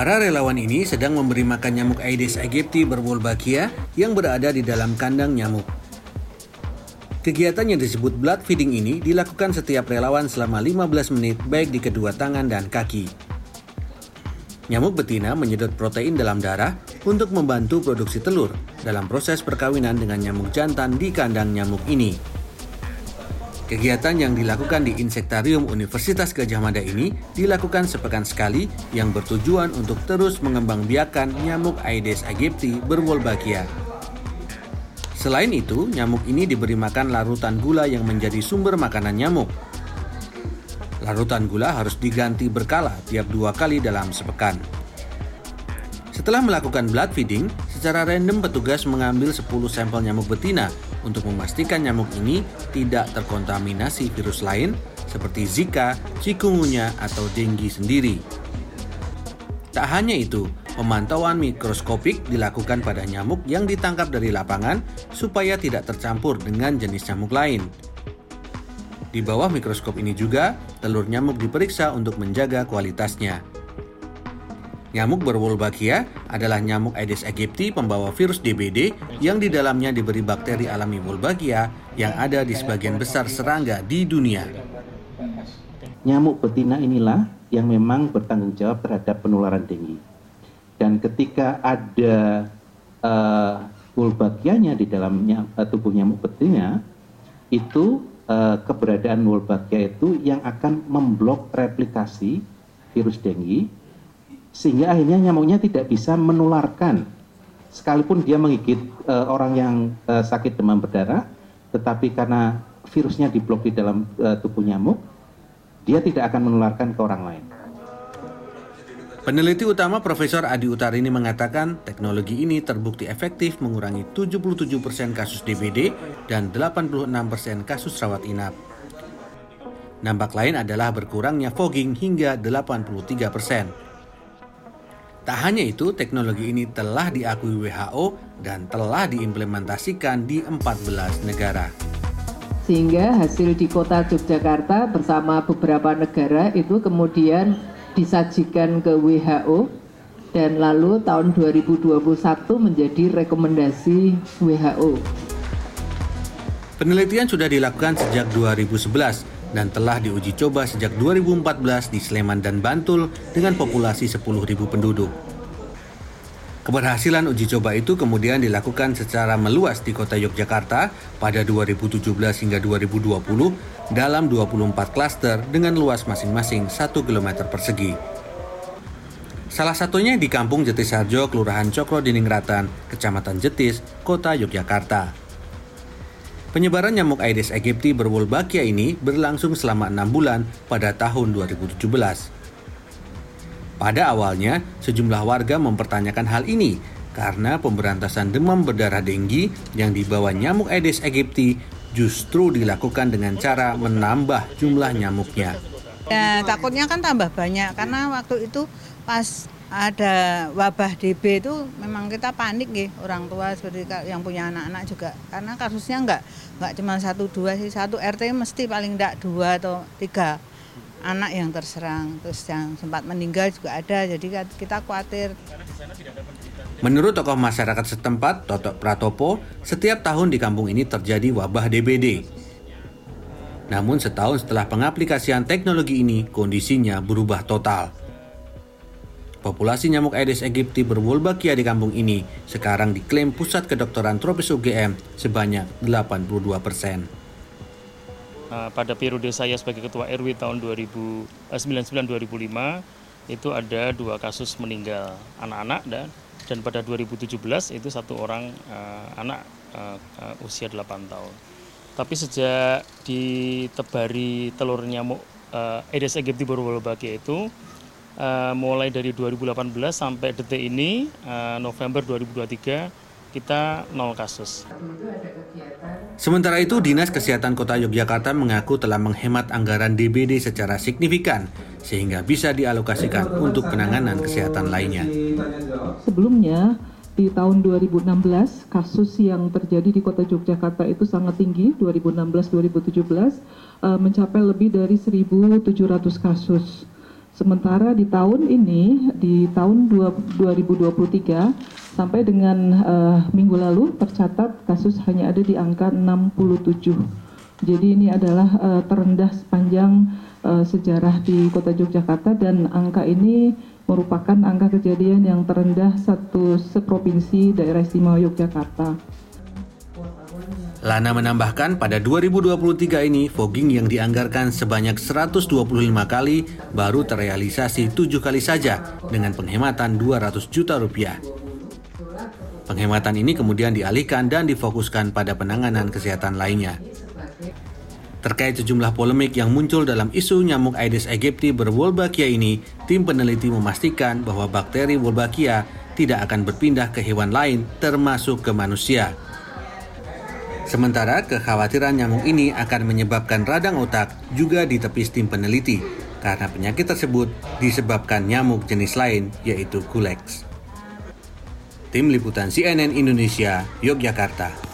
Para relawan ini sedang memberi makan nyamuk Aedes aegypti berwolbachia yang berada di dalam kandang nyamuk. Kegiatan yang disebut blood feeding ini dilakukan setiap relawan selama 15 menit baik di kedua tangan dan kaki. Nyamuk betina menyedot protein dalam darah untuk membantu produksi telur dalam proses perkawinan dengan nyamuk jantan di kandang nyamuk ini. Kegiatan yang dilakukan di Insektarium Universitas Gajah Mada ini dilakukan sepekan sekali yang bertujuan untuk terus mengembangbiakan nyamuk Aedes aegypti berwolbachia. Selain itu, nyamuk ini diberi makan larutan gula yang menjadi sumber makanan nyamuk. Larutan gula harus diganti berkala tiap dua kali dalam sepekan. Setelah melakukan blood feeding, secara random petugas mengambil 10 sampel nyamuk betina untuk memastikan nyamuk ini tidak terkontaminasi virus lain seperti Zika, chikungunya, atau dengue sendiri. Tak hanya itu, pemantauan mikroskopik dilakukan pada nyamuk yang ditangkap dari lapangan supaya tidak tercampur dengan jenis nyamuk lain. Di bawah mikroskop ini juga, telur nyamuk diperiksa untuk menjaga kualitasnya. Nyamuk berwolbachia adalah nyamuk Aedes aegypti pembawa virus DBD yang di dalamnya diberi bakteri alami Wolbachia yang ada di sebagian besar serangga di dunia. Nyamuk betina inilah yang memang bertanggung jawab terhadap penularan dengue. Dan ketika ada uh, Wolbachia-nya di dalamnya uh, tubuh nyamuk betina, itu uh, keberadaan Wolbachia itu yang akan memblok replikasi virus dengue sehingga akhirnya nyamuknya tidak bisa menularkan sekalipun dia menggigit uh, orang yang uh, sakit demam berdarah tetapi karena virusnya diblok di dalam uh, tubuh nyamuk dia tidak akan menularkan ke orang lain. Peneliti utama Profesor Adi Utarini mengatakan teknologi ini terbukti efektif mengurangi 77% kasus DBD dan 86% kasus rawat inap. Nampak lain adalah berkurangnya fogging hingga 83 persen. Tak hanya itu, teknologi ini telah diakui WHO dan telah diimplementasikan di 14 negara. Sehingga hasil di kota Yogyakarta bersama beberapa negara itu kemudian disajikan ke WHO dan lalu tahun 2021 menjadi rekomendasi WHO. Penelitian sudah dilakukan sejak 2011 dan telah diuji coba sejak 2014 di Sleman dan Bantul dengan populasi 10.000 penduduk. Keberhasilan uji coba itu kemudian dilakukan secara meluas di kota Yogyakarta pada 2017 hingga 2020 dalam 24 klaster dengan luas masing-masing 1 km persegi. Salah satunya di Kampung Jetisarjo, Kelurahan Cokro Diningratan, Kecamatan Jetis, Kota Yogyakarta. Penyebaran nyamuk Aedes aegypti berwolbachia ini berlangsung selama enam bulan pada tahun 2017. Pada awalnya, sejumlah warga mempertanyakan hal ini karena pemberantasan demam berdarah denggi yang dibawa nyamuk Aedes aegypti justru dilakukan dengan cara menambah jumlah nyamuknya. Ya, takutnya kan tambah banyak karena waktu itu pas ada wabah DB itu memang kita panik nih orang tua seperti yang punya anak-anak juga karena kasusnya enggak enggak cuma satu dua sih satu RT mesti paling enggak dua atau tiga anak yang terserang terus yang sempat meninggal juga ada jadi kita khawatir. Menurut tokoh masyarakat setempat Toto Pratopo, setiap tahun di kampung ini terjadi wabah DBD. Namun setahun setelah pengaplikasian teknologi ini, kondisinya berubah total. Populasi nyamuk Aedes aegypti berwolbachia di kampung ini sekarang diklaim Pusat Kedokteran Tropis UGM sebanyak 82 persen. Uh, pada periode saya sebagai Ketua RW tahun 2099-2005 uh, itu ada dua kasus meninggal anak-anak dan dan pada 2017 itu satu orang uh, anak uh, usia 8 tahun. Tapi sejak ditebari telur nyamuk uh, Aedes aegypti berwolbachia itu uh, mulai dari 2018 sampai detik ini uh, November 2023 kita nol kasus. Sementara itu, Dinas Kesehatan Kota Yogyakarta mengaku telah menghemat anggaran DBD secara signifikan sehingga bisa dialokasikan untuk penanganan kesehatan lainnya. Sebelumnya, di tahun 2016 kasus yang terjadi di Kota Yogyakarta itu sangat tinggi 2016-2017 uh, mencapai lebih dari 1.700 kasus Sementara di tahun ini, di tahun 2023 sampai dengan uh, minggu lalu tercatat kasus hanya ada di angka 67. Jadi ini adalah uh, terendah sepanjang uh, sejarah di Kota Yogyakarta dan angka ini merupakan angka kejadian yang terendah satu seprovinsi daerah istimewa Yogyakarta. Lana menambahkan pada 2023 ini fogging yang dianggarkan sebanyak 125 kali baru terrealisasi tujuh kali saja dengan penghematan 200 juta rupiah. Penghematan ini kemudian dialihkan dan difokuskan pada penanganan kesehatan lainnya. Terkait sejumlah polemik yang muncul dalam isu nyamuk Aedes aegypti berwolbachia ini, tim peneliti memastikan bahwa bakteri Wolbachia tidak akan berpindah ke hewan lain termasuk ke manusia. Sementara kekhawatiran nyamuk ini akan menyebabkan radang otak juga ditepis tim peneliti karena penyakit tersebut disebabkan nyamuk jenis lain yaitu Kulex. Tim Liputan CNN Indonesia, Yogyakarta.